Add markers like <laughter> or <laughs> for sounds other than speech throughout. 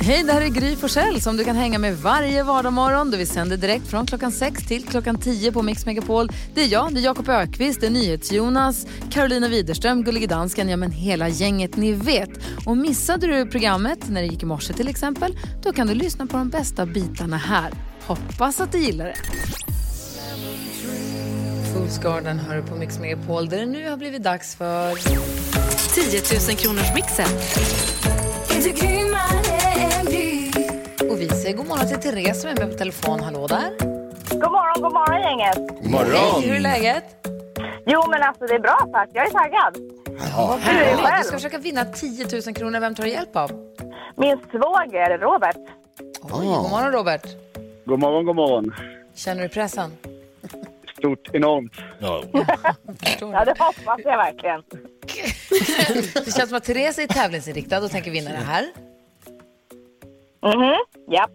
Hej, det här är Gry Forssell som du kan hänga med varje vardagsmorgon. Vi sänder direkt från klockan 6 till klockan 10 på Mix Megapol. Det är jag, det är Jakob Ökvist, det är NyhetsJonas, Carolina Widerström, Gullige Dansken, ja men hela gänget ni vet. Och missade du programmet när det gick i morse till exempel, då kan du lyssna på de bästa bitarna här. Hoppas att du gillar det. Fools Garden hör du på Mix Megapol där det nu har blivit dags för 10 000 kronors mixen. Och vi säger god morgon till Therese som är med på telefon. Hallå där. God morgon, god morgon gänget. God morgon! Hej, hur är läget? Jo men alltså det är bra tack, jag är taggad. Vad Hur är det bra. själv? Du ska försöka vinna 10 000 kronor. Vem tar du hjälp av? Min svåger Robert. Oj, god morgon Robert. God morgon, god morgon. Känner du pressen? Stort, enormt. Ja. Ja det hoppas jag verkligen. <laughs> Det känns som att Therese är tävlingsinriktad och tänker vinna det här. Mhm, ja.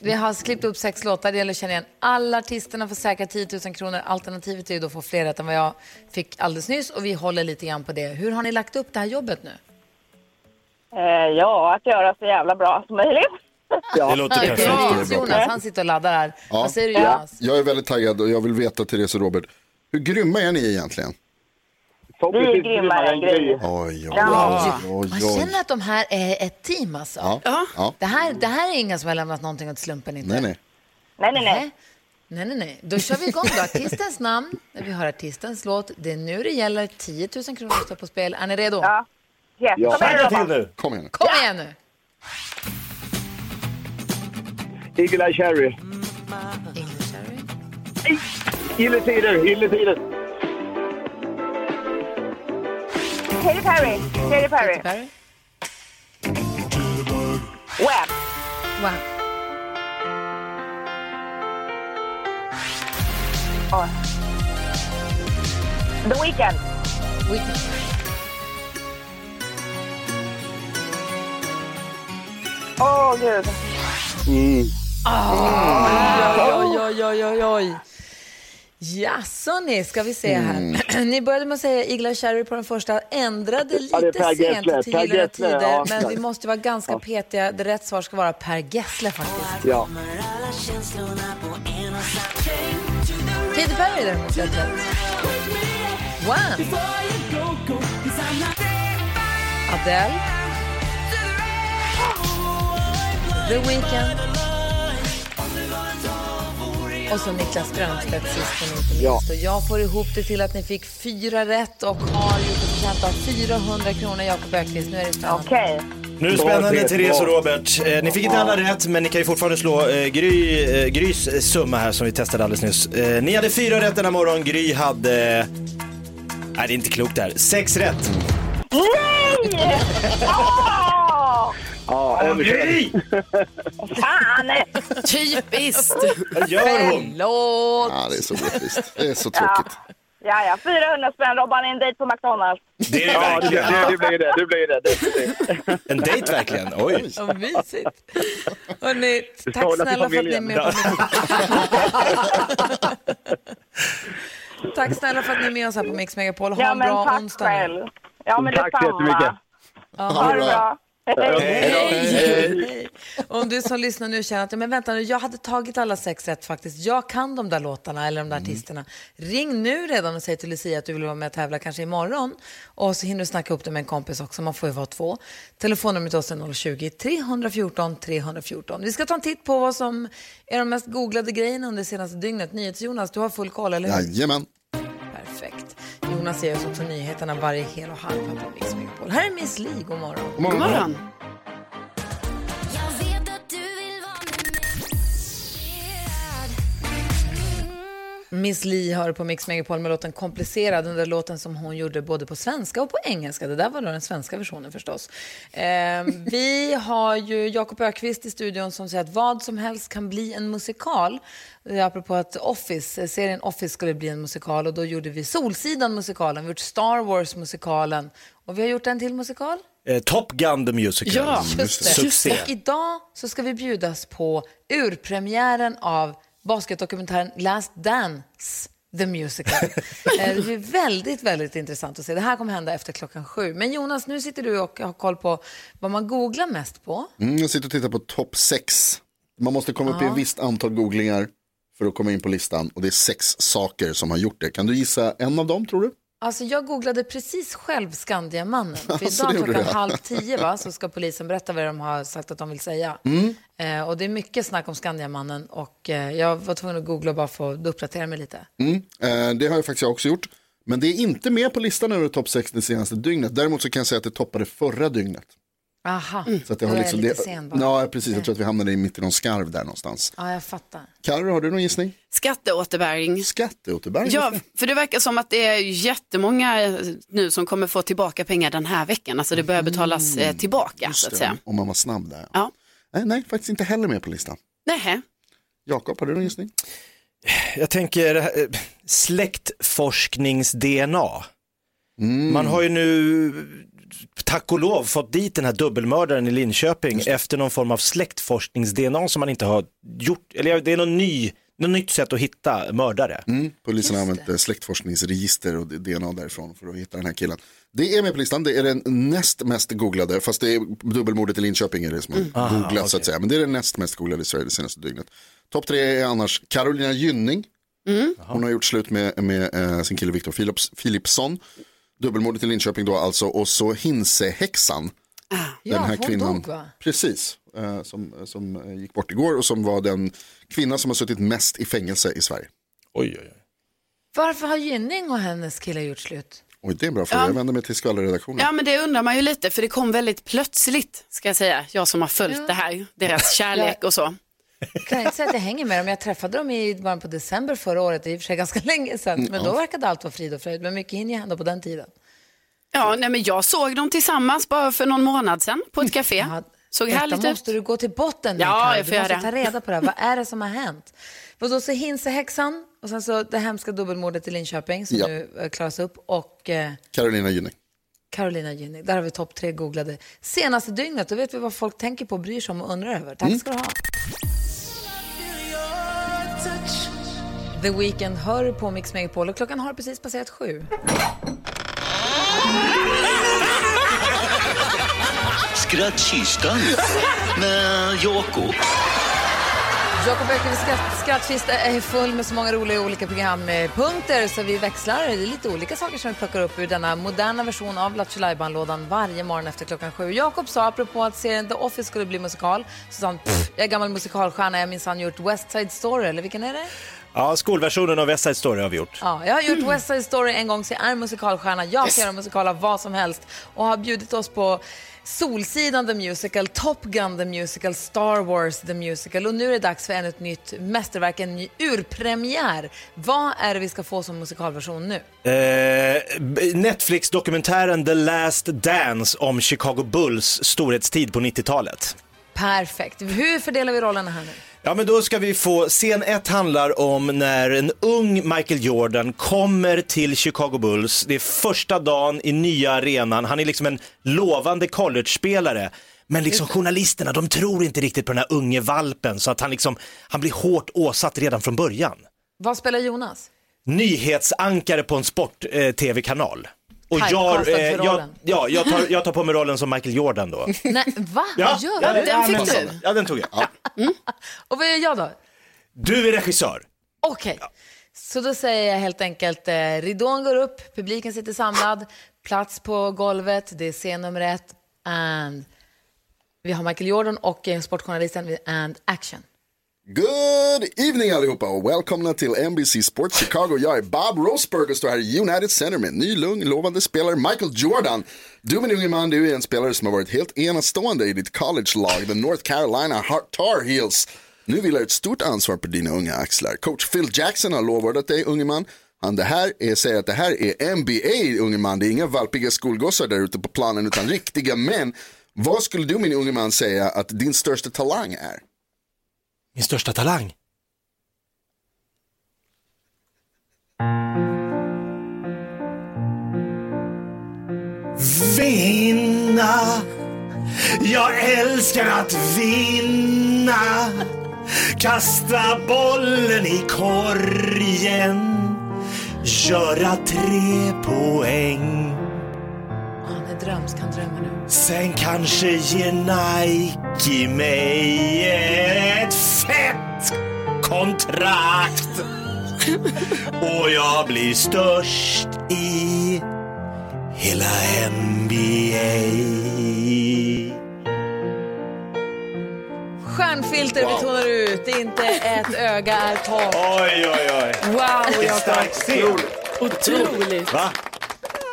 Vi har klippt upp sex låtar. Det gäller att känna igen alla artisterna för säkra 10 000 kronor. Alternativet är ju då att få fler rätt än vad jag fick alldeles nyss och vi håller lite grann på det. Hur har ni lagt upp det här jobbet nu? Eh, ja, att göra så jävla bra som möjligt. <laughs> Det låter perfekt. Jonas, Jonas, han sitter och laddar här. Ja. Vad säger du Jonas? Jag är väldigt taggad och jag vill veta, Therese och Robert, hur grymma är ni egentligen? Förhoppningsvis grymmare än Gry. Oj, oj, oj, Man känner att de här är ett team alltså. Ja. Ja. Det, här, det här är inga som har lämnat någonting åt slumpen inte. Nej, nej. Nej, nej, nej. Nej. Nej, nej. Då kör vi igång då. Artistens namn, när vi hör artistens låt. Det är nu det gäller. 10 000 kronor står på spel. Är ni redo? Ja. Yes. Ja. Kom igen till nu. Kom igen nu. Kom igen nu. Eagle Eye Cherry. English Cherry. Gylletider, gylletider. Katy Perry. Katy Perry. Katy Perry. Web. Wow. Oh. The Weeknd. Whitney. Åh gud. Oj, oj, oj, oj, oj. Jaså ni, ska vi se här. <clears throat> Ni började med att säga Igla Cherry på den första, ändrade Ja, lite Per sent Gessle. till Gyllene Tider, ja. men vi måste vara ganska petiga. Det rätt svar ska vara Per Gessle faktiskt. Ja. Katy Perry däremot rätt rätt. Wow. Adele. The Weeknd. Och så Niklas Strömstedt sist men inte minst. Ja. Och jag får ihop det till att ni fick fyra rätt och har gjort förtjänt av 400 kronor, Jakob Öqvist. Nu är det spännande. Okej. Nu är det spännande, Therese och Robert. Eh, ni fick inte alla rätt, men ni kan ju fortfarande slå eh, Gry, eh, Grys summa här som vi testade alldeles nyss. Eh, ni hade fyra rätt denna morgon, Gry hade... Nej, det är inte klokt det här. Sex rätt. Nej! <laughs> Ja, överkörd. Fan! Typiskt. Vad gör hon? Förlåt! Ja, det är så orättvist. Det är så tråkigt. Ja, ja. 400 spänn. Robban, en dejt på McDonalds. Det är det Ja, det, verkligen. det, det blir det. Det blir det. definitivt. En dejt verkligen. Oj. Vad mysigt. Hörrni, tack snälla för att ni är med på <laughs> Tack snälla för att ni är med oss här på Mix Megapol. Ha Ja, en bra tack onsdag. själv. Ja, men Tack så detsamma. jättemycket. Ha det bra. Hej! Om du som lyssnar nu känner att men vänta nu, jag hade tagit alla sex rätt faktiskt. Jag kan de där låtarna eller de där artisterna. Ring nu redan och säg till Lucia att du vill vara med och tävla kanske imorgon. Och så hinner du snacka upp det med en kompis också. Man får ju vara två. Telefonnumret till oss är 020-314 314. Vi ska ta en titt på vad som är de mest googlade grejerna under det senaste dygnet. NyhetsJonas, du har full koll, eller hur? Jajamän. Perfekt. Jonas ger oss också nyheterna varje hel och halv på Mix Megapol. Här är Miss Li, god morgon. God morgon. God morgon. Miss Li hör på Mix Megapol med låten Komplicerad, den där låten som hon gjorde både på svenska och på engelska. Det där var då den svenska versionen förstås. Eh, <laughs> vi har ju Jakob Ökvist i studion som säger att vad som helst kan bli en musikal. Eh, Apropå att Office, serien Office skulle bli en musikal och då gjorde vi Solsidan-musikalen, vi har gjort Star Wars-musikalen och vi har gjort en till musikal. Eh, Top Gun the Musical. Ja, Just det. Succé. Och idag så ska vi bjudas på urpremiären av basketdokumentären Last Dance The Musical. <laughs> Eh, det blir väldigt, väldigt intressant att se. Det här kommer hända efter klockan sju. Men Jonas, nu sitter du och har koll på vad man googlar mest på. Mm, jag sitter och tittar på topp 6. Man måste komma upp i ett visst antal googlingar för att komma in på listan. Och det är sex saker som har gjort det. Kan du gissa en av dem tror du? Alltså jag googlade precis själv Skandiamannen. <laughs> För Alltså, idag klockan halv tio va, <laughs> så ska polisen berätta vad de har sagt att de vill säga. Mm. Eh, och det är mycket snack om Skandiamannen och eh, jag var tvungen att googla bara få uppdatera mig lite. Eh, det har jag faktiskt också gjort. Men det är inte med på listan över topp 6 det senaste dygnet. Däremot så kan jag säga att det toppade förra dygnet. Aha, Så att det har är liksom, jag lite sen bara. Ja, precis. Jag tror att vi hamnade i mitt i någon skarv där någonstans. Ja, jag fattar. Carro, har du någon gissning? Skatteåterbäring. Skatteåterbäring? Ja, för det verkar som att det är jättemånga eh, nu som kommer få tillbaka pengar den här veckan. Alltså det börjar betalas eh, tillbaka så att säga. Om man var snabb där. Ja. Nej, nej, faktiskt inte heller med på listan. Nej. Jakob, har du någon gissning? Jag tänker eh, släktforsknings-DNA. Man har ju nu, tack och lov, fått dit den här dubbelmördaren i Linköping efter någon form av släktforsknings-DNA som man inte har gjort, eller det är någon ny, något nytt sätt att hitta mördare. Mm, polisen har använt eh, släktforskningsregister och DNA därifrån för att hitta den här killen. Det är med på listan, det är den näst mest googlade, fast det är dubbelmordet i Linköping är det som har googlats så att säga. Men det är den näst mest googlade i Sverige det senaste dygnet. Topp tre är annars Carolina Gynning. Hon har gjort slut med, med eh, sin kille Viktor Philips, Philipsson. Dubbelmordet i Linköping då alltså, och så Hinsehäxan. Ja, den här hon kvinnan, dog va? precis, eh, som, som eh, gick bort igår och som var den kvinna som har suttit mest i fängelse i Sverige. Oj, oj, oj. Varför har Gynning och hennes kille gjort slut? Oj, det är en bra fråga, jag vänder mig till skvallerredaktionen. Ja men det undrar man ju lite för det kom väldigt plötsligt ska jag säga. Jag som har följt Ja. det här, deras <laughs> kärlek och så. Jag kan inte säga att jag hänger med dem. Jag träffade dem i början på december förra året, det är i och för sig ganska länge sedan. Men då verkade allt vara frid och fröjd. Men mycket hinner ju hända på den tiden. Ja, nej, men jag såg dem tillsammans bara för någon månad sedan på ett café. Ja, Såg härligt måste ut. du gå till botten med, Ja, jag får Du måste göra ta reda på det här. Vad är det som har hänt? Och då så Hinsehäxan och sen så det hemska dubbelmordet i Linköping som Ja. nu eh, klaras upp och eh, Carolina Gynning. Carolina Gynning. Där har vi topp tre googlade senaste dygnet. Då vet vi vad folk tänker på, bryr sig om och undrar över. Tack ska du ha. The Weeknd hör på Mix Megapol och klockan har precis passerat sju. Skrattkistan med Jakob. Jakob Öqvists skrattkista är full med så många roliga olika programpunkter så vi växlar. Det är lite olika saker som vi plockar upp ur denna moderna version av Lattjo lådan varje morgon efter klockan sju. Jakob sa apropå att serien The Office skulle bli musikal, så sa han jag är gammal musikalstjärna, jag har minsann gjort West Side Story, eller vilken är det? Ja, skolversionen av West Side Story har vi gjort. Ja, jag har gjort West Side Story en gång så jag är musikalstjärna. Jag kan göra musikal av vad som helst och har bjudit oss på Solsidan The Musical, Top Gun The Musical, Star Wars The Musical och nu är det dags för ännu ett nytt mästerverk, en ny urpremiär. Vad är det vi ska få som musikalversion nu? Eh, Netflix-dokumentären The Last Dance om Chicago Bulls storhetstid på 90-talet. Perfekt. Hur fördelar vi rollerna här nu? Ja, men då ska vi få, scen ett handlar om när en ung Michael Jordan kommer till Chicago Bulls. Det är första dagen i nya arenan. Han är liksom en lovande college-spelare. Men liksom journalisterna, de tror inte riktigt på den här unge valpen så att han liksom, han blir hårt åsatt redan från början. Vad spelar Jonas? Nyhetsankare på en sport-tv-kanal. Och jag, för jag, ja, jag, tar, jag tar på mig rollen som Michael Jordan då. <laughs> Nej, va? Ja, gör ja, du? den fick du. Ja, den tog jag. Ja. Och vad gör jag då? Du är regissör. Okej, så då säger jag helt enkelt, eh, ridån går upp, publiken sitter samlad, plats på golvet, det är scen nummer ett, and vi har Michael Jordan och eh, sportjournalisten, and action. Good evening allihopa och välkomna till NBC Sports Chicago. Jag är Bob Roseberg och står här i United Center med en ny lugn, lovande spelare Michael Jordan. Du min unge man, du är en spelare som har varit helt enastående i ditt college-lag, the North Carolina Har- Tar Heels. Nu vilar ett stort ansvar på dina unga axlar. Coach Phil Jackson har lovordat dig, unge man. Han det här är, säger att det här är NBA, unge man. Det är inga valpiga skolgossar där ute på planen utan riktiga män. Vad skulle du min unge man säga att din största talang är? Min största talang. Vinna. Jag älskar att vinna. Kasta bollen i korgen. göra tre poäng. Drömsk, han drömmer nu. Sen kanske ger Nike mig ett fett kontrakt. Och jag blir störst i hela NBA. Stjärnfilter vi tonar ut, inte ett öga är torrt. Oj, oj, oj. Wow, Jakob. Scen. Otroligt. Va?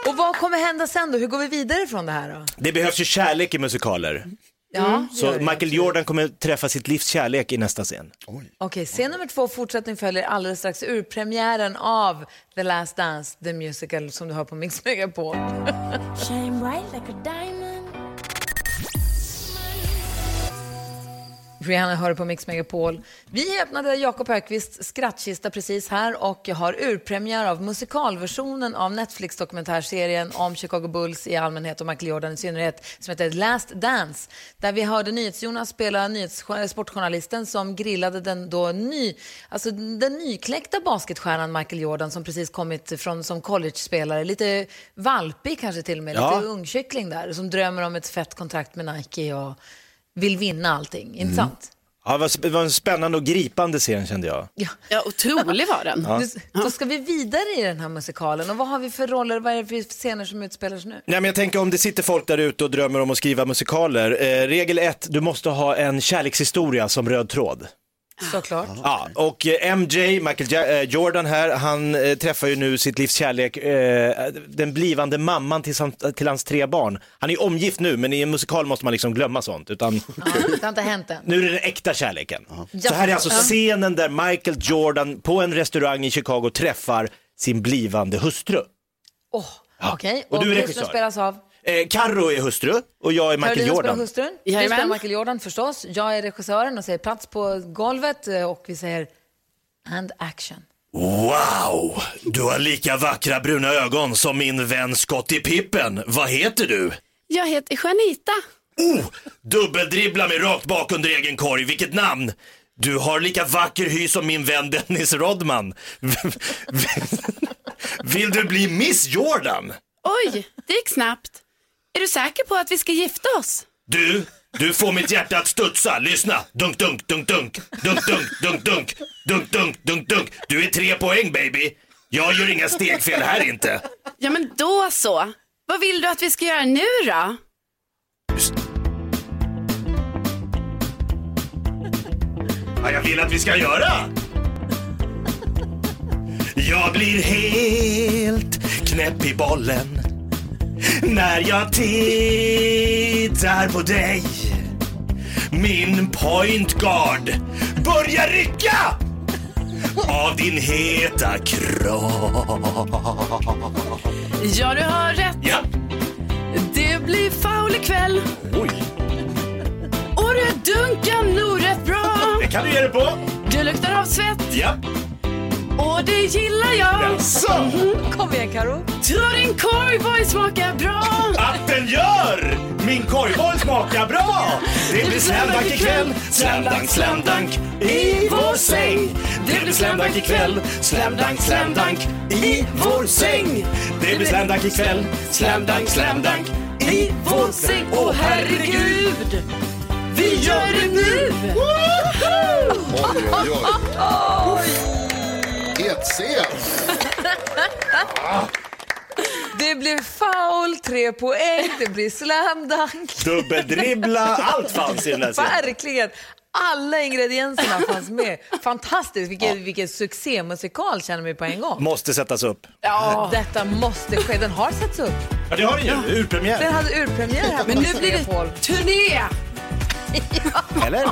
Och vad kommer hända sen då? Hur går vi vidare från det här då? Det behövs ju kärlek i musikaler. Ja, Så gör det, Michael absolut. Jordan kommer träffa sitt livs kärlek i nästa scen. Okej, scen nummer två, fortsättning följer alldeles strax ur premiären av The Last Dance, the musical som du har på Mix Megapol. <laughs> Rihanna hör på Mix Megapol. Vi öppnade Jakob Högqvists skrattkista precis här och har urpremiär av musikalversionen av Netflix-dokumentärserien om Chicago Bulls i allmänhet och Michael Jordan i synnerhet som heter Last Dance. Där vi hörde NyhetsJonas spela nyhets- sportjournalisten som grillade den då ny, alltså den nykläckta basketstjärnan Michael Jordan som precis kommit från som college-spelare. Lite valpig kanske till och med, Ja. lite ungkyckling där som drömmer om ett fett kontrakt med Nike och vill vinna allting. Inte sant? Ja, det var- en spännande och gripande scen kände jag. Ja. Ja, otrolig var den. Nu, då ska vi vidare i den här musikalen. Och vad har vi för roller, vad är det för scener som utspelar sig nu? Nej, men jag tänker om det sitter folk där ute och drömmer om att skriva musikaler. Eh, regel ett, du måste ha en kärlekshistoria som röd tråd. Såklart. Ja, och eh, MJ, Michael ja- eh, Jordan här, han eh, träffar ju nu sitt livs kärlek, eh, den blivande mamman till, sam- till hans tre barn. Han är omgift nu, men i en musikal måste man liksom glömma sånt. Utan Ja, det har inte hänt än. <laughs> nu är det den äkta kärleken. Ja. Så här är alltså Ja. scenen där Michael Jordan på en restaurang i Chicago träffar sin blivande hustru. Åh, Okej, Och och, du är regissör. spelas av? Eh, Carro är hustru och jag är Michael Carolina spelar Jordan. hustrun. Du Jajamän. spelar Michael Jordan förstås. Jag är regissören och säger plats på golvet eh, och vi säger and action. Wow, du har lika vackra bruna ögon som min vän Scottie Pippen. Vad heter du? Jag heter Janita. Oh, dubbeldribbla mig rakt bak under egen korg. Vilket namn! Du har lika vacker hy som min vän Dennis Rodman. <laughs> Vill du bli Miss Jordan? Oj, det gick snabbt. Är du säker på att vi ska gifta oss? Du, du får mitt hjärta att studsa. Lyssna. Dunk, dunk, dunk, dunk. Dunk, dunk, dunk, dunk. Dunk, dunk, dunk, dunk. Du är tre poäng, baby. Jag gör inga stegfel här inte. Ja, men då så. Vad vill du att vi ska göra nu då? Vad jag vill att vi ska göra? Jag blir helt knäpp i bollen när jag tittar på dig. Min point guard börjar rycka av din heta kropp. Ja, du har rätt. Ja, Det blir foul ikväll. oj, Och du dunkar nog rätt bra. det kan du ge dig på. Du luktar av svett Ja, och det gillar jag. så Kom igen Karo. Tror din korvboy smakar bra. att den gör! Min korvboll smakar bra! Det blir slamdunk ikväll, slamdunk, slamdunk i vår säng. Det blir slamdunk ikväll, slamdunk, slamdunk i vår säng. Det blir slamdunk ikväll, slamdunk, slamdunk i vår säng. Åh herregud! Vi gör det nu! Oj, oj, oj. Het scen. <laughs> Det blir foul, tre poäng, det blir slam dunk. Dubbeldribbla, allt fanns i den där scenen. Verkligen. Alla ingredienserna <laughs> fanns med. Fantastiskt, vilken, vilken succémusikal känner vi på en gång. Måste sättas upp. Ja. Detta måste ske. Den har setts upp. Ja, det har den ju. Den Urpremiär. hade urpremiär här Men nu blir det turné. <laughs> Eller?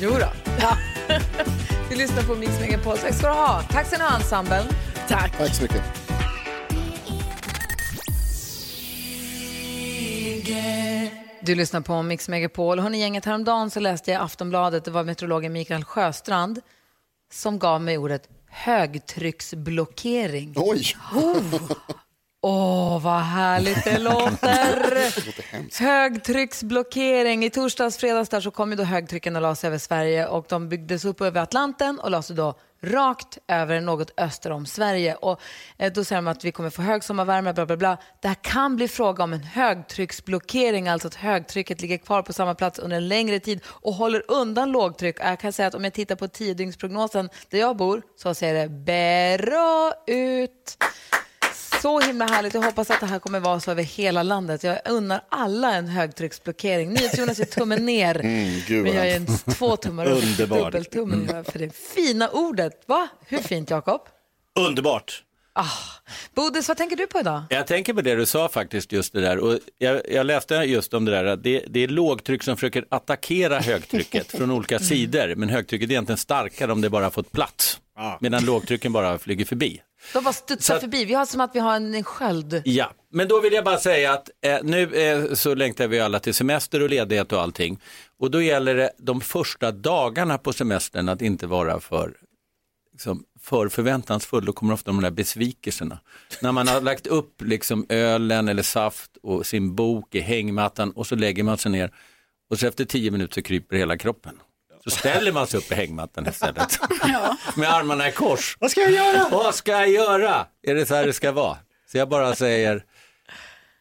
Jo då. Ja. <laughs> Vi lyssnar på Mix Megapol. Tack ska du ha. Tack ska ni ha, ensemblen. Tack. Tack så mycket. Du lyssnar på Mix Megapol. Hörrni, gänget, häromdagen så läste jag i Aftonbladet, det var meteorologen Mikael Sjöstrand som gav mig ordet högtrycksblockering. Oj. Åh, vad härligt det låter. <laughs> Högtrycksblockering. I torsdags, fredags där så kom ju då högtrycken och la sig över Sverige och de byggdes upp över Atlanten och la sig då rakt över något öster om Sverige. Och eh, då säger de att vi kommer få högsommarvärme, bla bla bla. Det här kan bli fråga om en högtrycksblockering, alltså att högtrycket ligger kvar på samma plats under en längre tid och håller undan lågtryck. Jag kan säga att om jag tittar på tiodygnsprognosen där jag bor så ser det bra ut. Så himla härligt. Jag hoppas att det här kommer vara så över hela landet. Jag unnar alla en högtrycksblockering. NyhetsJonas gör tummen ner. Mm, gud, men jag är en två tummar upp. Dubbeltummen gör för det fina ordet. Va? Hur fint, Jakob? Underbart. Bodis, vad tänker du på idag? Jag tänker på det du sa faktiskt, just det där. Och jag, jag läste just om det där, att det, det är lågtryck som försöker attackera högtrycket från olika <laughs> sidor. Men högtrycket är egentligen starkare om det bara har fått plats. Medan lågtrycken bara flyger förbi. De bara studsar Så att- förbi. Vi har som att vi har en sköld. Ja, men då vill jag bara säga att eh, nu eh, så längtar vi alla till semester och ledighet och allting. Och då gäller det de första dagarna på semestern att inte vara för, liksom, för förväntansfull. Då kommer ofta de där besvikelserna. När man har lagt upp liksom ölen eller saft och sin bok i hängmattan och så lägger man sig ner och så efter tio minuter kryper hela kroppen. Så ställer man sig upp i hängmattan istället. <laughs> Med armarna i kors. Vad ska jag göra? Vad ska jag göra? Är det så här det ska vara? Så jag bara säger,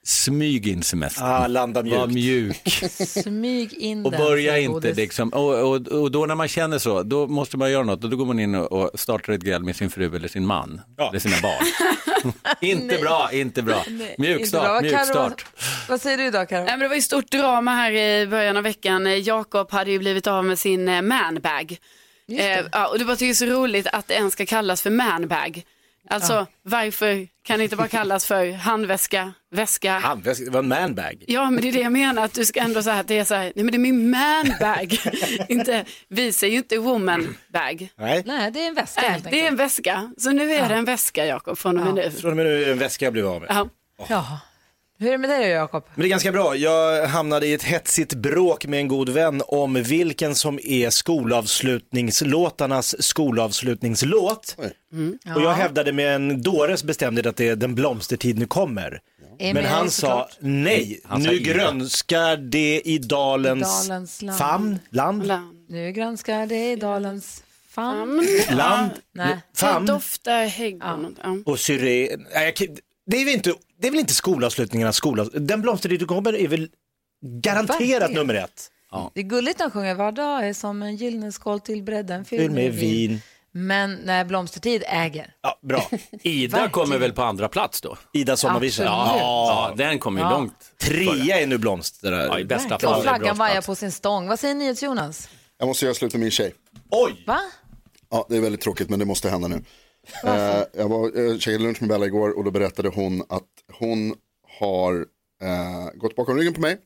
smyg in semestern. Ah, landa Var mjukt. mjuk. Smyg in Och börja inte liksom, och, och, och då när man känner så, då måste man göra något och då går man in och, och startar ett gräl med sin fru eller sin man, Ja. eller sina barn. <laughs> inte Nej. bra, inte bra. Nej, Mjuk inte bra. start, Vad- mjuk Karo, start. Vad, vad säger du idag, Karo? Nej, men det var ju stort drama här i början av veckan. Eh, Jakob hade ju blivit av med sin eh, manbag. Eh, ja, och det var ju så roligt att det ens ska kallas för manbag. Alltså varför kan det inte bara kallas för handväska, väska? Handväska, det var en manbag. Ja, men det är det jag menar, att du ska ändå säga att det är så här, nej men det är min manbag. <laughs> inte, vi säger ju inte woman bag. Nej. Nej, det är en väska Nej, helt det är en väska, så nu är det en väska Jakob från och med nu. Från och med nu är det en väska jag blev av med. Ja. Ja. Hur är det med dig Jakob? Men det är ganska bra. Jag hamnade i ett hetsigt bråk med en god vän om vilken som är skolavslutningslåtarnas skolavslutningslåt. Och jag hävdade med en dåres bestämdhet att det är Den blomstertid nu kommer. Emil, Men han sa såklart. nej, Han sa nu Ida. grönskar det i dalens, Dalens land. famn, land, Nu granskar det i dalens famn. land, Nej. famn Det doftar hägg och något. Ja. och syre. Nej, jag kan- Det är väl inte, det är väl inte skolavslutningarnas skolavs... Den blomstertid nu kommer är väl garanterat Verkligen. nummer ett. Det är gulligt när de sjunger var dag är som en gyllene skål till bredden fylld Fyll med vin. Men när Blomstertid äger. Ja, bra. <laughs> Ida kommer väl på andra plats då? Ida sommarvisa. Absolut. Ja, den kommer ju Ja. långt. Trea är nu blomster. Ja, i bästa Och fall. det flaggan vajar på sin stång. Vad säger NyhetsJonas? Jag måste göra slut med min tjej. Oj! Va? Ja, det är väldigt tråkigt men det måste hända nu. Eh, jag var, jag käkade lunch med Bella igår och då berättade hon att hon har eh, gått bakom ryggen på mig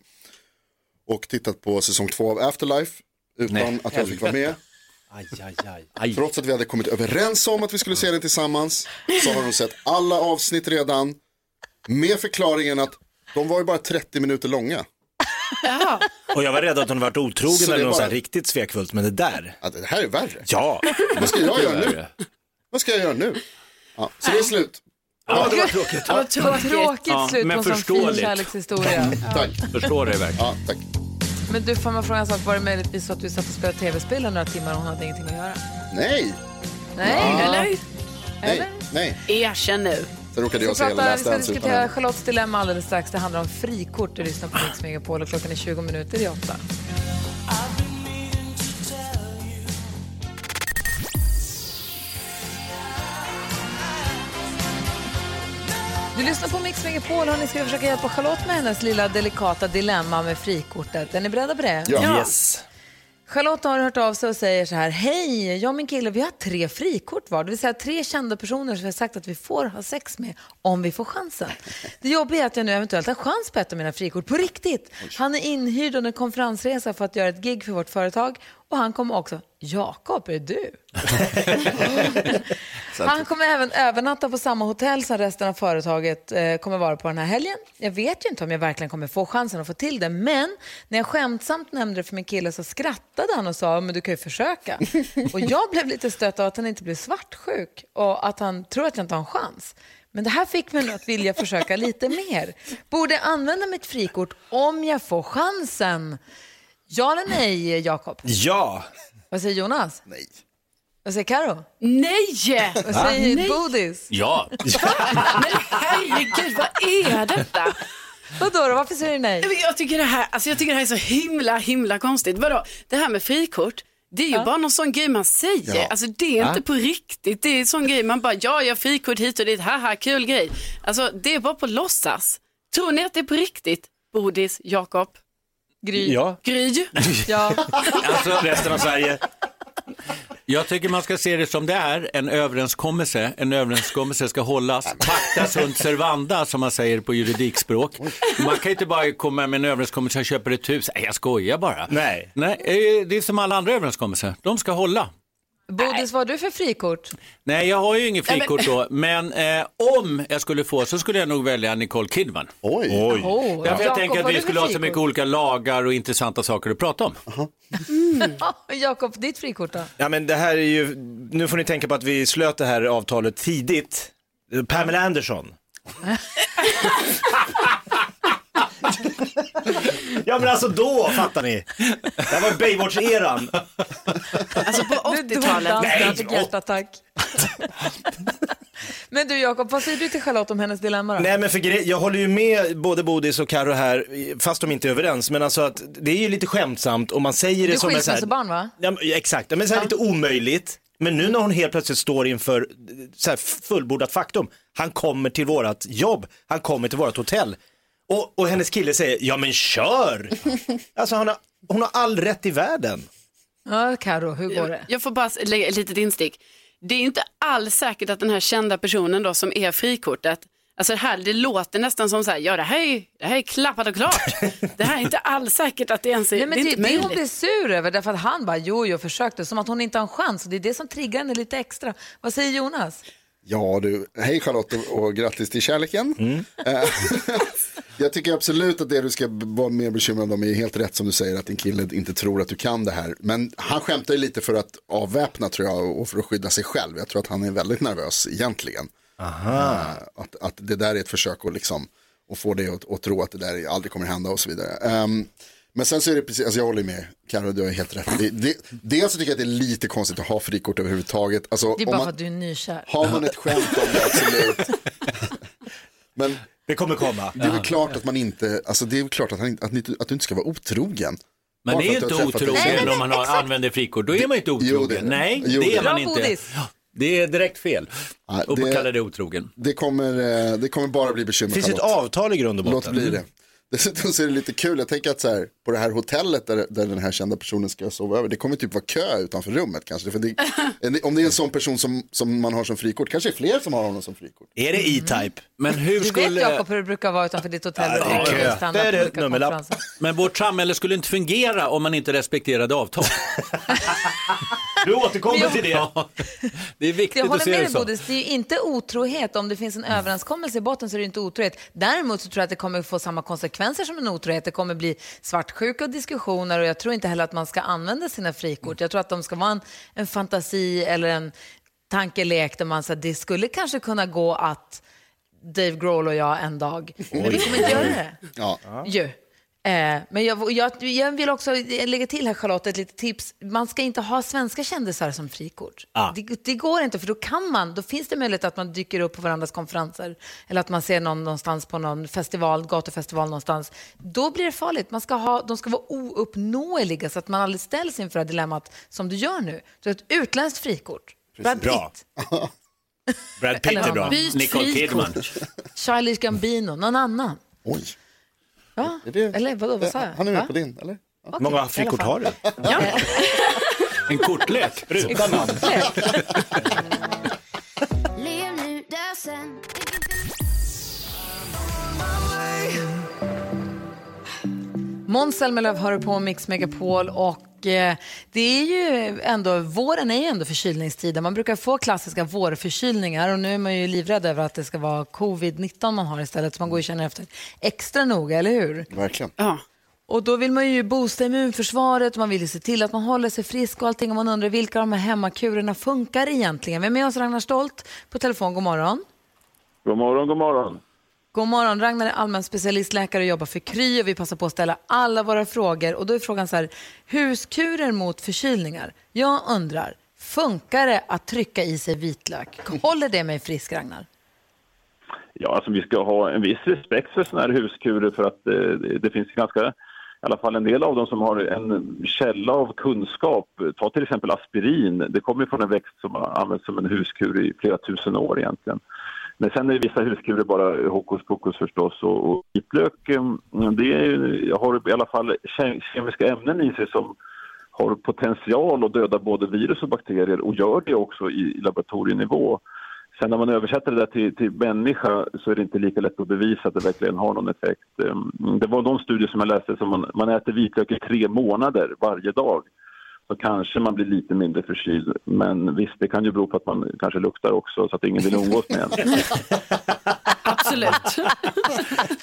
och tittat på säsong två av Afterlife utan Nej, att jag fick vara med. Aj, aj, aj. Aj. Trots att vi hade kommit överens om att vi skulle se den tillsammans så har hon sett alla avsnitt redan med förklaringen att de var ju bara 30 minuter långa. Jaha. Och jag var rädd att hon varit otrogen eller något bara- riktigt svekfullt, men det där. Att det här är värre. Ja, Vad ska jag göra nu? Vad ska jag göra nu? Ja, så det är slut. Ja, det var tråkigt. Ja, vad tråkigt. Tråkigt Ja, slut men på en sån fin förståeligt. kärlekshistoria. Tack. Förstår dig verkligen. Ja, tack. Men du, får man fråga en sak? Var det möjligtvis så att du satt och spelade tv-spel i några timmar och hon hade ingenting att göra? Nej, Nej, Eller? nej, nej. Erkänn nu. Sen råkade jag se hela prata, vi Last ska Dance utan diskutera henne. Charlottes dilemma alldeles strax. Det handlar om frikort. Du lyssnar på Mix Megapol och klockan är 20 minuter i åtta. Du lyssnar på Mix Megapol och ni ska försöka hjälpa Charlotte med hennes lilla delikata dilemma med frikortet. Är ni beredda på det? Ja. yes. Charlotte har hört av sig och säger så här. Hej, jag och min kille vi har tre frikort var. Det vill säga tre kända personer som vi har sagt att vi får ha sex med om vi får chansen. Det jobbiga är att jag nu eventuellt har chans på ett av mina frikort på riktigt. Han är inhyrd under en konferensresa för att göra ett gig för vårt företag och han kommer också. Jakob, är det du? <laughs> <laughs> Han kommer även övernatta på samma hotell som resten av företaget eh, kommer vara på den här helgen. Jag vet ju inte om jag verkligen kommer få chansen att få till det, men när jag skämtsamt nämnde det för min kille så skrattade han och sa, men du kan ju försöka. <laughs> och jag blev lite stött av att han inte blev svartsjuk och att han tror att jag inte har en chans. Men det här fick mig att vilja försöka lite mer. Borde jag använda mitt frikort om jag får chansen? Ja eller nej, Jakob? Ja. Vad säger Jonas? Nej. Vad säger Karo? Nej! Vad säger Nej. Bodis? Ja. Men herregud, vad är detta? Vadå då? Varför säger du nej? Men Jag tycker, det här, alltså jag tycker det här är så himla, himla konstigt. Vadå? Det här med frikort, det är ju bara någon sån grej man säger. Ja. Alltså det är inte på riktigt. Det är en sån grej man bara, ja, jag har frikort hit och dit, haha, kul grej. Alltså det är bara på låtsas. Tror ni att det är på riktigt? Bodis, Jakob, Gry. Ja. Gry? Ja. Alltså, Resten av Sverige. Jag tycker man ska se det som det är, en överenskommelse. En överenskommelse ska hållas. Pacta sunt servanda, som man säger på juridikspråk. Man kan inte bara komma med en överenskommelse, jag köper ett hus. Nej, jag skojar bara. Nej. Nej, eh, det är som alla andra överenskommelser. De ska hålla. Bodis, vad har du för frikort? Nej, jag har ju inget frikort då, men eh, om jag skulle få så skulle jag nog välja Nicole Kidman. Oj. Oj. Oh, Därför jag Jakob, tänker att vad vi du skulle för ha så mycket olika lagar och intressanta saker att prata om. <laughs> Jakob, ditt frikort då? Ja, men det här är ju, nu får ni tänka på att vi slöt det här avtalet tidigt. Pamela Anderson. <laughs> <laughs> ja men alltså då fattar ni. Det här var Baywatch-eran. Alltså på Nu dog 80-talet. dansken, han fick hjärtattack. Men du Jakob, vad säger du till Charlotte om hennes dilemma då? Nej men för grej, jag håller ju med både Bodis och Karo här, fast de inte är överens. Men alltså att det är ju lite skämtsamt och man säger Du det är som så här, skilsmässobarn va? ja, exakt, men så här lite omöjligt. Men nu när hon helt plötsligt står inför så här fullbordat faktum, han kommer till vårat jobb, han kommer till vårat hotell. Och, och hennes kille säger, ja men kör! <laughs> Alltså hon har, hon har all rätt i världen. Ja, Karo, hur går det? Jag får bara lägga ett litet instick. Det är inte alls säkert att den här kända personen då som är frikortet, alltså det här, det låter nästan som så här, ja det här är, det här är klappat och klart. <laughs> Det här är inte alls säkert att det ens är, Nej, men det är det, inte det hon möjligt. blir sur över, därför att han bara jo, jo, försökte, som att hon inte har en chans. Och det är det som triggar henne lite extra. Vad säger Jonas? Ja du, hej Charlotte och, och grattis till kärleken. Eh, <laughs> jag tycker absolut att det du ska vara mer bekymrad om är helt rätt som du säger att din kille inte tror att du kan det här. Men han skämtar ju lite för att avväpna tror jag och för att skydda sig själv. Jag tror att han är väldigt nervös egentligen. Eh, att, att det där är ett försök att liksom och få dig att, att tro att det där aldrig kommer hända och så vidare. Ehm, men sen så är det precis, alltså jag håller med Carro, du har helt rätt. Det, det, dels så tycker jag att det är lite konstigt att ha frikort överhuvudtaget. Alltså, Det är om bara man- för att du är nykär. har man ett skämt om det, absolut. <laughs> Men Det kommer komma. det är väl klart att man inte, alltså det är väl klart att, han, inte- att, ni, att du inte ska vara otrogen. Man Bara är ju inte otrogen. Nej, om man har, använder frikort. Då är man inte Jo, det otrogen. Nej, Jo, det är man det. inte. Bodis. Det är direkt fel Ja, att det- kalla det otrogen. Det kommer, eh, det kommer bara bli bekymmer. Det finns ett avtal i grund och Låt botten. bli det. Dessutom så är det lite kul, jag tänker att så här, på det här hotellet där, där den här kända personen ska sova över, det kommer typ vara kö utanför rummet kanske. För det, <laughs> om det är en sån person som, som man har som frikort, kanske är fler som har honom som frikort. Är det E-Type? Men hur Du vet skulle... Jakob hur det brukar vara utanför ditt hotell. Ja, det är kö. Det är det, nummerlapp. Men vårt samhälle skulle inte fungera om man inte respekterade avtal. <laughs> <laughs> Du återkommer till det. Ja, det är viktigt Jag att håller se med dig. Bodis, det är ju inte otrohet. Om det finns en överenskommelse i botten så är det inte otrohet. Däremot så tror jag att det kommer få samma konsekvenser som en otrohet. Det kommer bli svartsjuka och diskussioner och jag tror inte heller att man ska använda sina frikort. Jag tror att de ska vara en, en fantasi eller en tankelek där man säger det skulle kanske kunna gå att Dave Grohl och jag en dag. Men vi kommer inte göra det. Ja. Ju. Eh, men jag, jag, jag vill också lägga till här Charlotte ett litet tips. Man ska inte ha svenska kändisar som frikort. Ah. Det, det går inte för då kan man, då finns det möjlighet att man dyker upp på varandras konferenser eller att man ser någon någonstans på någon festival, gatufestival någonstans. Då blir det farligt. Man ska ha, de ska vara ouppnåeliga så att man aldrig ställs inför det här dilemmat som du gör nu. Så ett utländskt frikort. Brad Bra. Pitt, <laughs> Brad Pitt är bra. Nicole. Kidman. Childish Gambino, någon annan. Oj, Va? är det, Eller vadå, vad sa jag? han är med Va? på din, eller? Hur många frikort har du? En kortlek. Utan namn. Lev nu, dö sen. Måns Zelmerlöw hör på Mix Megapol och eh, det är ju ändå, våren är ju ändå förkylningstiden. Man brukar få klassiska vårförkylningar och nu är man ju livrädd över att det ska vara covid-19 man har istället så man går och känner efter extra noga, eller hur? Verkligen. Ja. Och då vill man ju boosta immunförsvaret och man vill ju se till att man håller sig frisk och allting och man undrar vilka av de här hemmakurerna funkar egentligen. Vem är med oss? Ragnar Stolt på telefon, god morgon. God morgon, god morgon. God morgon, Ragnar är allmän specialistläkare och jobbar för Kry och vi passar på att ställa alla våra frågor. Och då är frågan så här, huskurer mot förkylningar. Jag undrar, funkar det att trycka i sig vitlök? Håller det mig frisk, Ragnar? Ja, alltså vi ska ha en viss respekt för sådana här huskurer för att eh, det, finns ganska, i alla fall en del av dem som har en källa av kunskap. Ta till exempel aspirin, det kommer från en växt som har använts som en huskur i flera tusen år egentligen. Men sen är vissa huskurer bara hokus pokus förstås och, och vitlök, eh, det är, har i alla fall kemiska ämnen i sig som har potential att döda både virus och bakterier och gör det också i, i laboratorienivå. Sen när man översätter det där till, till människa så är det inte lika lätt att bevisa att det verkligen har någon effekt. Eh, det var de studier som jag läste som man, man äter vitlök i tre månader varje dag. Så kanske man blir lite mindre förkyld. Men visst, det kan ju bero på att man kanske luktar också så att ingen vill umgås med en. <laughs> Absolut.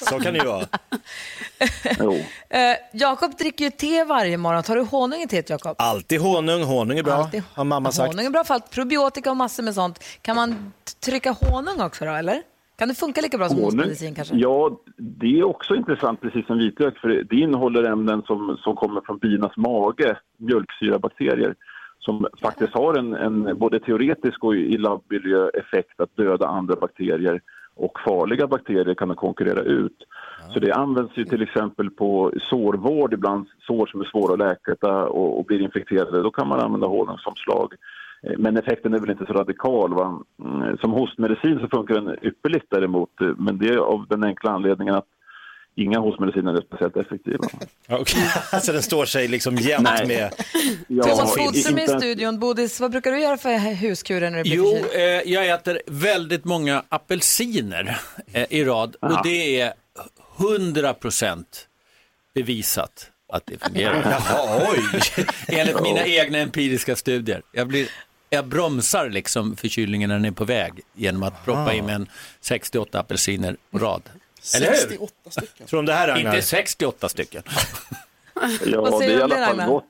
Så kan det ju vara. Jo. Eh, Jakob dricker ju te varje morgon. Tar du honung i teet, Jakob? Alltid honung, honung är bra, Alltid. har mamma sagt. Honung är bra för allt. Probiotika och massor med sånt. Kan man trycka honung också då, eller? Kan det funka lika bra som Honung? hostmedicin kanske? Ja, det är också intressant precis som vitlök för det- innehåller ämnen som, som kommer från binas mage, mjölksyrabakterier som faktiskt har en, en både teoretisk och i labbmiljö effekt att döda andra bakterier och farliga bakterier kan de konkurrera ut. Så det används ju till exempel på sårvård, ibland sår som är svåra att läka och, och blir infekterade. Då kan man använda honungsomslag. Eh, Men effekten är väl inte så radikal. Va? Mm, Som hostmedicin så funkar den ypperligt däremot. eh, Men det är av den enkla anledningen att inga hostmediciner är speciellt effektiva. <laughs> alltså <laughs> den står sig liksom jämt Nej. med... Ja, Thomas i- Bodström är i inte- studion. Bodis, vad brukar du göra för huskurer när du blir Jo, eh, jag äter väldigt många apelsiner eh, i rad och det är 100% bevisat att det fungerar. <laughs> Jaha, oj. Enligt mina egna empiriska studier. Jag, blir, jag bromsar liksom förkylningen när den är på väg genom att proppa i mig en 68 apelsiner på rad. Eller hur? 68 stycken. Tror du om det här Ragnar? Inte 68 stycken. <laughs> Ja, det är i alla fall Ragnar? gott.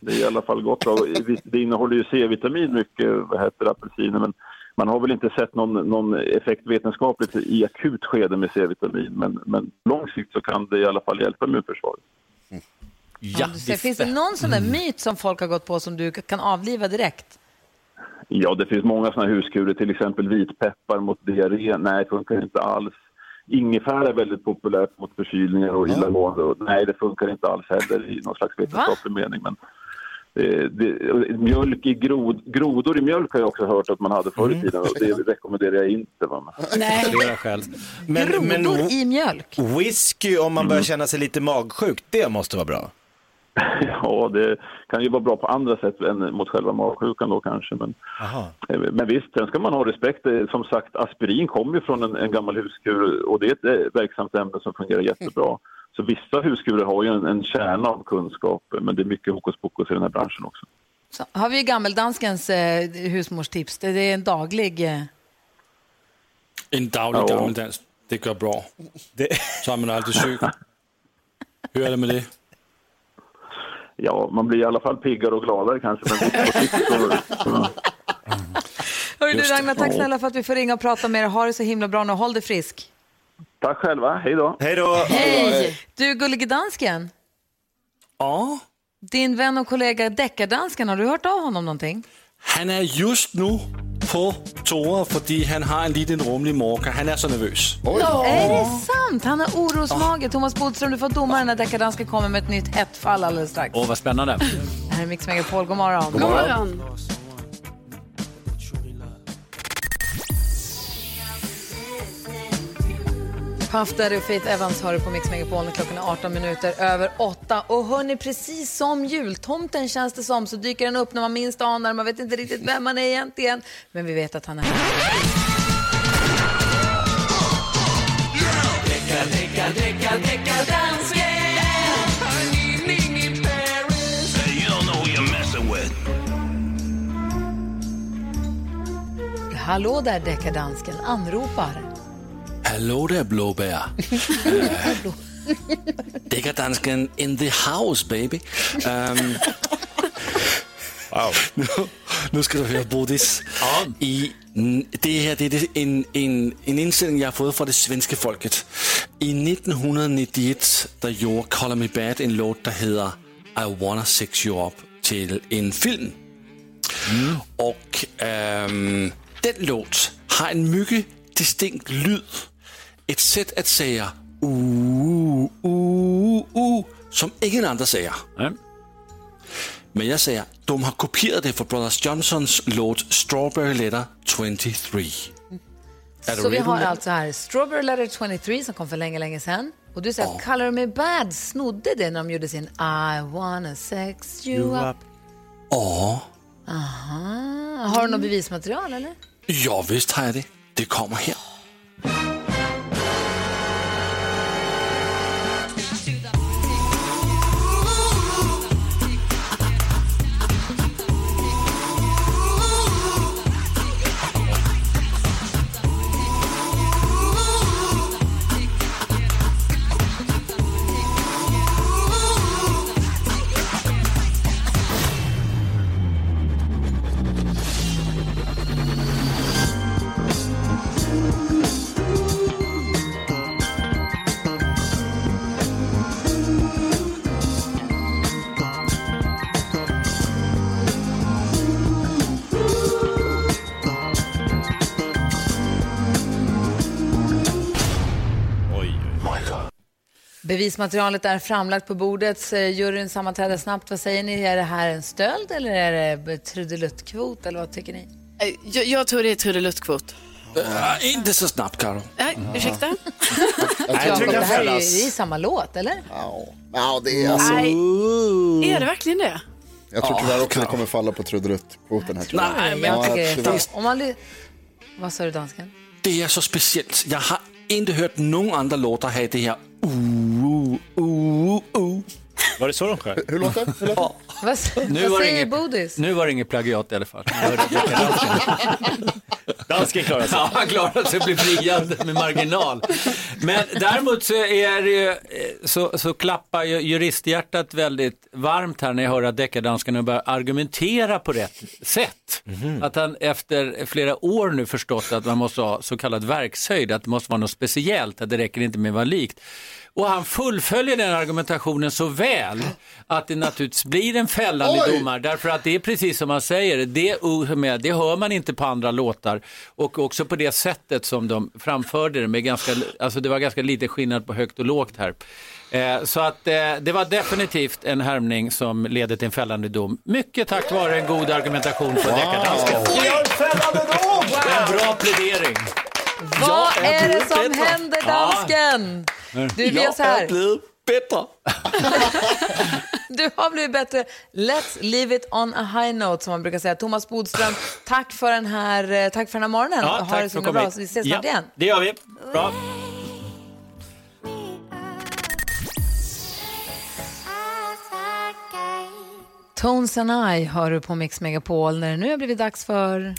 Det är i alla fall gott. Och Det innehåller ju C-vitamin mycket, vad heter apelsiner, men man har väl inte sett någon, någon effekt vetenskapligt i akut skede med C-vitamin, men, men lång sikt så kan det i alla fall hjälpa immunförsvaret. Ja, ser, Finns det någon sån där myt som folk har gått på som du kan avliva direkt? Ja, det finns många sådana huskurer, till exempel vitpeppar mot diarré. Nej, det funkar inte alls. Ingefära är väldigt populärt mot förkylningar och illamående. och Nej, det funkar inte alls heller i någon slags vetenskaplig mening. Men det, det, mjölk i grod, grodor i mjölk har jag också hört att man hade förr i tiden och det <laughs> rekommenderar jag inte. Va? Nej. Skäl. Men, Grodor men i mjölk? whisky om man börjar känna sig lite magsjuk, det måste vara bra. <laughs> Ja, det kan ju vara bra på andra sätt än mot själva magsjukan då kanske. Men, Aha. men visst, sen ska man ha respekt. Eh, Som sagt, aspirin kommer ju från en, en gammal huskur och det är ett eh, verksamt ämne som fungerar jättebra. Så vissa huskurer har ju en, en kärna av kunskap, men det är mycket hokus pokus i den här branschen också. Så har vi gammeldanskens eh, husmorstips. Det, det är en daglig... Eh, En daglig Ja. gammeldans, det går bra. <laughs> Så är man aldrig sjuk. Hur är det med det? Ja, man blir i alla fall piggare och gladare kanske, men. Hörru du. Ragnar, tack snälla för att vi får ringa och prata med er. Ha det så himla bra nu. Håll dig frisk. Tack själva, hej då! Hej då! Hej! Du, gullige dansken. Ja, Din vän och kollega deckardansken, har du hört av honom någonting? han är just nu på toa för han har en liten rumlig mage. Han är så nervös. Är det sant? Han har orosmage. Thomas Bodström, du får domaren när deckardansken kommer med ett nytt hett fall alldeles strax. Åh, vad spännande. Det här är Mix Megapol. God morgon. God morgon. Puff Daddy och Faith Evans har du på Mix Megapol klockan är 18 minuter över 8. Och hörni, precis som jultomten känns det som så dyker han upp när man minst anar. Man vet inte riktigt vem han är egentligen, men vi vet att han är här. Hallå där deckardansken, anropar. Hallå där blåbär. uh, <laughs> Deckardansken in the house baby. Um, Wow. nu, Nu ska du höra Bodis. I, n- det här det är en, en, en inställning jag har fått från det svenska folket. I 1991 där gjorde Color Me Bad en låt, der hedder I Wanna Sex You Up till en film. Och ehm, den låt har en mycket distinkt lyd. Ett sätt att säga uh, uh, uh, som ingen andra säger. Men jag säger, de har kopierat det från Brothers Johnsons låt Strawberry Letter 23. Är du Så vi har med? alltså här Strawberry Letter 23 som kom för länge, länge sedan. Och du säger att Color Me Bad snodde det när de gjorde sin I wanna sex you up. Ja, Aha. Har du något bevismaterial eller? ja visst har jag det. Det kommer här. Bevismaterialet är framlagt på bordet. Juryn sammanträder snabbt. Vad säger ni? Är det här en stöld eller är det trudeluttkvot? Eller vad tycker ni? Eh, Jag, jag tror det är trudeluttkvot. Äh, inte så snabbt, Karo. Nej, ursäkta? Jakob, <laughs> det här är ju det är samma låt, eller? Ja, det är alltså... Nej, är det verkligen det? Jag tror tyvärr också det kommer falla på trudeluttkvoten här. tror jag. Nej, men Jag tycker det Om man... Vad sa du, dansken? Det är så speciellt. Jag har inte hört någon andra låtar ha det här uh, uh, uh. Var det så de sjöng? Hur låter det? Det? Vad, Nu vad var, det säger inget, Bodis? nu var det inget plagiat i alla fall. Dansken klarar sig. Ja, han klarade sig och blev friad med marginal. Men däremot så, är det eh, så, så klappar ju juristhjärtat väldigt varmt här när jag hör att deckardansken och börjar argumentera på rätt sätt. Att han efter flera år nu förstått att man måste ha så kallad verkshöjd, att det måste vara något speciellt, att det räcker inte med att vara likt. Och han fullföljer den argumentationen så väl att det naturligtvis blir en fällande Oj! domar. Därför att det är precis som man säger, det, uh med, det hör man inte på andra låtar. Och också på det sättet som de framförde det, med ganska, alltså det var ganska lite skillnad på högt och lågt här. Eh, så att eh, det var definitivt en härmning som leder till en fällande dom. Mycket tack vare en god argumentation från deckardansken. En bra plädering. Vad är är det som bättre. händer, dansken? Du, vi gör så här. blivit bättre. <laughs> Du har blivit bättre. Let's leave it on a high note, som man brukar säga. Thomas Bodström, tack för den här, eh, tack för den här morgonen. Ja, ha det så himla bra, så vi ses snart Ja, igen. Det gör vi. Bra. Tones and I hör du på Mix Megapol när det nu har blivit dags för...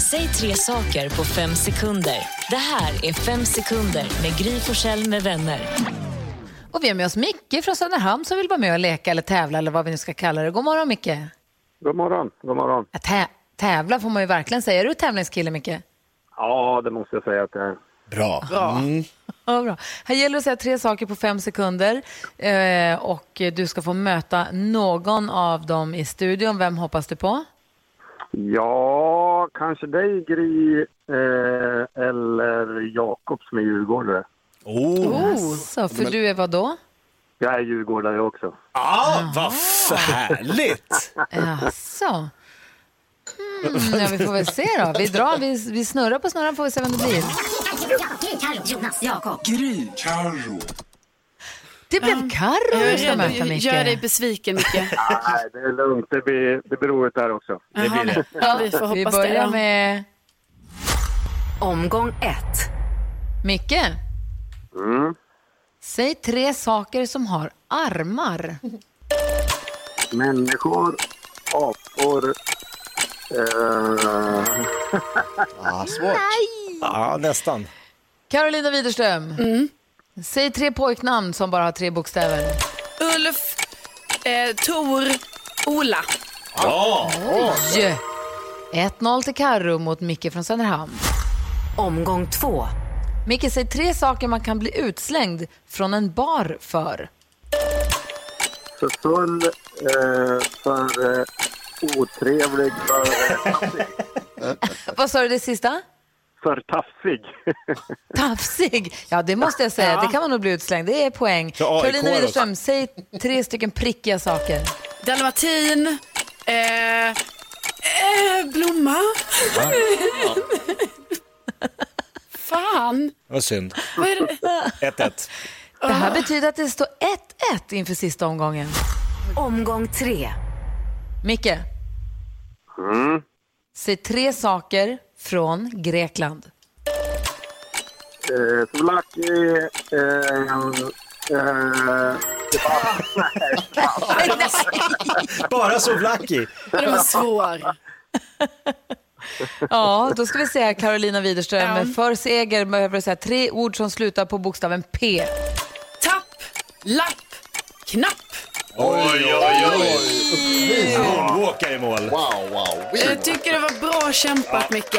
Säg tre saker på fem sekunder. Det här är Fem sekunder med Gry Forssell med vänner. Och vi har med oss Micke från Söderhamn som vill vara med och leka eller tävla eller vad vi nu ska kalla det. God morgon Micke. God morgon, god morgon. Ja, tä- tävla får man ju verkligen säga. Är du tävlingskille Micke? Ja, det måste jag säga att det är. Bra. <laughs> Ja, bra. Här gäller det att säga tre saker på fem sekunder eh, och du ska få möta någon av dem i studion. Vem hoppas du på? Ja, kanske dig Gry eh, eller Jakob som är djurgårdare. Oh. Så, för du är vad då? Jag är djurgårdare också. Ah, vad f- härligt! <laughs> Jaså? Mm, ja, vi får väl se då. Vi, drar, vi, vi snurrar på snurran får vi se vem det blir. Jonas, Jakob. Det blev Carro du ska möta Gör Micke. dig besviken Micke. <laughs> Nej, det är lugnt. Det blir, det blir roligt där också. Det blir det. Ja, vi får Vi hoppas det. börjar ja. med Omgång ett. Micke. Mm. Säg tre saker som har armar. Människor, apor... Eh, <laughs> Ah, svårt. Ja, nästan. Carolina Widerström. Säg tre pojknamn som bara har tre bokstäver. Ulf, eh, Tor, Ola. Ja! Oj! 1-0 till Karro mot Micke från Söderhamn. Omgång två. Micke, säg tre saker man kan bli utslängd från en bar för. För full, eh, för eh, otrevlig, för, eh, <laughs> Vad sa du det sista? För taffig. <laughs> Tafsig. Ja, det måste jag säga. Ja. Det kan man nog bli utslängd. Det är poäng. Så AIK Carolina då? Widerström, säg tre stycken prickiga saker. Dalmatin, eh, eh, blomma. <laughs> Fan. Vad synd. Vad är det? 1-1. Det här betyder att det står 1-1 inför sista omgången. Omgång tre. Micke, Mm. säg tre saker från Grekland. Eh, Souvlaki, eh, eh, <laughs> Bara Souvlaki. Det var svår. Ja, då ska vi här, Carolina Widerström. För seger behöver du säga tre ord som slutar på bokstaven P. Tapp, lapp, knapp. Oj, oj, oj. Moonwalkar i mål. Wow, wow. Jag tycker det var bra kämpat Micke.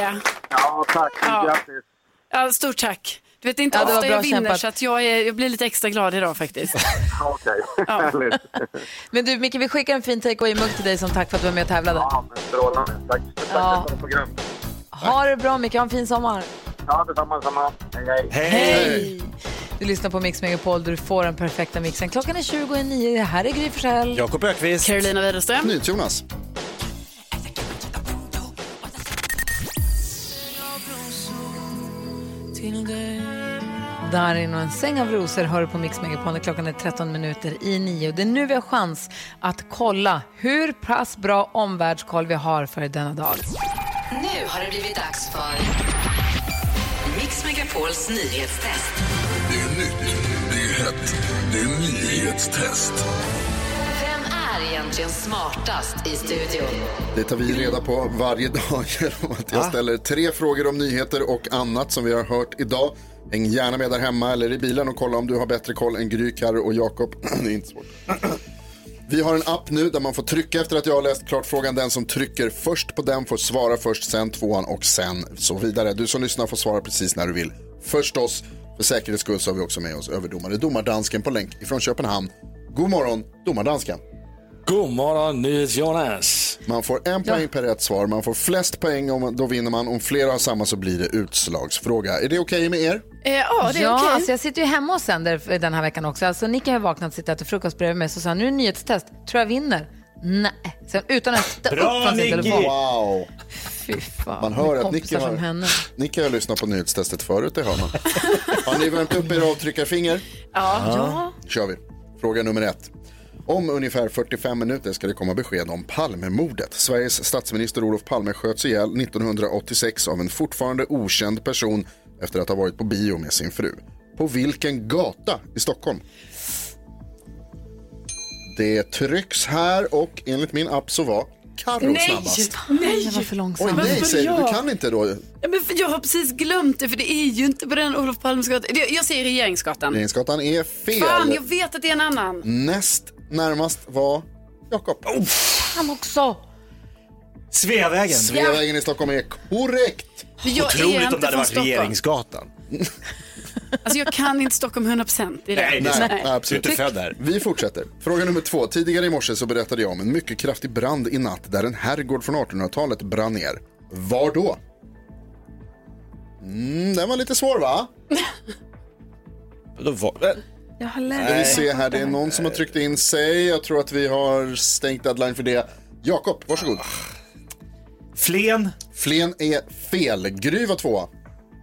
Ja, tack. Ja. Grattis. Ja, stort tack. Du vet, inte Ja, det var ofta bra jag vinner kämpat. så att jag, är, jag blir lite extra glad idag faktiskt. <laughs> Okej, Ja. härligt. <laughs> Men du Micke, vi skickar en fin takeaway-mugg till dig som tack för att du var med och tävlade. Ja, men strålande. Tack, tack Ja. för program. Ha det bra Micke, ha en fin sommar. Ja, detsamma, detsamma. Hej, hej. Hej! Du lyssnar på Mix Megapol där du får den perfekta mixen. Klockan är 29. Det här är Gry Forssell. Jakob Ökvist. Carolina Widerström. Jonas. Darin och en säng av rosor hör du på Mix Megapol när klockan är 13 minuter i nio. Det är nu vi har chans att kolla hur pass bra omvärldskoll vi har för denna dag. Nu har det blivit dags för Mix Megapols nyhetstest. Det är nytt, det är hett, det är nyhetstest. Vem är egentligen smartast i studion? Det tar vi reda på varje dag <laughs> genom att jag ställer tre frågor om nyheter och annat som vi har hört idag. Häng gärna med där hemma eller i bilen och kolla om du har bättre koll än Gry, Carro och Jakob. <clears throat> det är inte svårt. <clears throat> Vi har en app nu där man får trycka efter att jag har läst klart frågan. Den som trycker först på den får svara först, sen tvåan och sen så vidare. Du som lyssnar får svara precis när du vill. Förstås, för säkerhets skull så har vi också med oss överdomare domardansken på länk ifrån Köpenhamn. God morgon, domardansken. God morgon, NyhetsJonas. Man får en poäng per rätt svar. Man får flest poäng, om, då vinner man. Om flera har samma så blir det utslagsfråga. Är det okej med er? Eh, ja, det är ja, okej. alltså jag sitter ju hemma och sänder den här veckan också. Alltså Nicky har vaknat och sitter och äter frukost bredvid mig så sa han, nu är det nyhetstest, tror jag vinner. Nej, sen utan att stå upp Bra, från sin telefon. Wow. Fy fan, Man hör att Nicky har, henne. Nicky har lyssnat på nyhetstestet förut, det hör man. har ni värmt upp era avtryckarfinger? Ja. ja. kör vi. Fråga nummer ett. Om ungefär 45 minuter ska det komma besked om Palmemordet. Sveriges statsminister Olof Palme sköts ihjäl 1986 av en fortfarande okänd person efter att ha varit på bio med sin fru. På vilken gata i Stockholm? Det trycks här och enligt min app så var Carro Nej, snabbast. nej. Jag var för långsam. Oj, nej, Varför säger du. Du kan inte då. Ja, men för jag har precis glömt det, för det är ju inte på den Olof Palmes gata. Det- Jag säger Regeringsgatan. Regeringsgatan är fel. Fan, jag vet att det är en annan. Näst närmast var Jakob. Han också. Sveavägen. Sveavägen i Stockholm är korrekt. Jag är Otroligt inte om det hade varit Stockholm. Regeringsgatan. <laughs> Alltså jag kan inte Stockholm 100%. Det är det. Nej, det är sant. absolut. Du är inte född där. Vi fortsätter. Fråga nummer två. Tidigare i morse så berättade jag om en mycket kraftig brand i natt där en herrgård från 1800-talet brann ner. Var då? Mm, den var lite svår va? Då var... Jag har Ska läst. vi se här, det är någon som har tryckt in sig. Jag tror att vi har stängt deadline för det. Jakob, varsågod. Flen. Flen är fel. Gry var tvåa.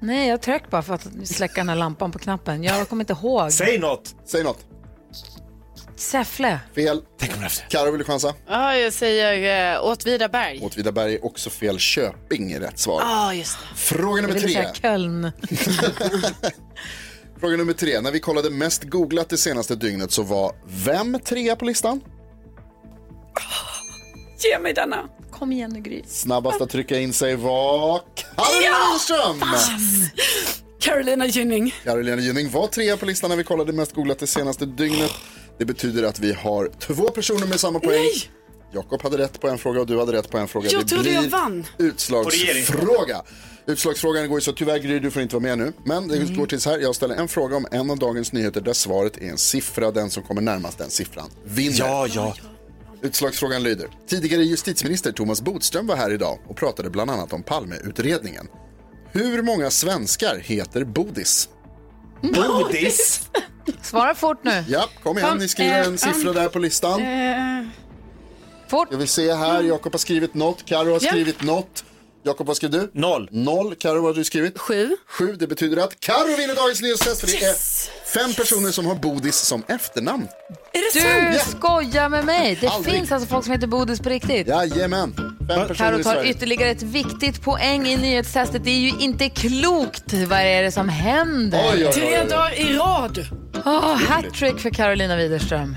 Nej, jag tryckte bara för att släcka den här lampan på knappen. Jag kommer inte ihåg. Säg något. Säg något. Säffle. Fel. Karo vill du chansa? Ja, jag säger uh, Åtvidaberg. Åtvidaberg är också fel. Köping är rätt svar. Ja, just det. Fråga Jag nummer ville tre. säga Köln. <laughs> Fråga nummer tre. När vi kollade mest googlat det senaste dygnet så var vem trea på listan? Ge mig denna. Kom igen nu Gry. Snabbast att trycka in sig var Carolina Widerström. Carolina Gynning. Carolina Gynning var trea på listan när vi kollade mest googlat det senaste dygnet. Det betyder att vi har två personer med samma poäng. Jakob hade rätt på en fråga och du hade rätt på en fråga. Jag det trodde blir jag vann. utslagsfråga. Utslagsfrågan går ju så tyvärr Gry, du får inte vara med nu. Men det Mm. går till så här, jag ställer en fråga om en av dagens nyheter där svaret är en siffra. Den som kommer närmast den siffran vinner. Ja, ja. Utslagsfrågan lyder. Tidigare justitieminister Thomas Bodström var här idag och pratade bland annat om Palmeutredningen. Hur många svenskar heter Bodis? Bodis? Svara fort nu. Ja, kom igen, ni skriver en siffra där på listan. Fort. Jag vill se här, Jakob har skrivit något, Karo har Ja. skrivit något. Jakob, vad skrev du? Noll. Noll. Karo, vad har du skrivit? Sju. Sju, det betyder att Karo vinner dagens nyhetstest för det är fem personer som har Bodis som efternamn. Är det Du sant? skojar med mig. Det Aldrig. finns alltså folk som heter Bodis på riktigt. Jajamän, fem personer Karo i tar ytterligare ett viktigt poäng i nyhetstestet. Det är ju inte klokt. Vad är det som händer? Oj, oj, oj, Tre dagar i rad. Oh, hattrick för Carolina Widerström.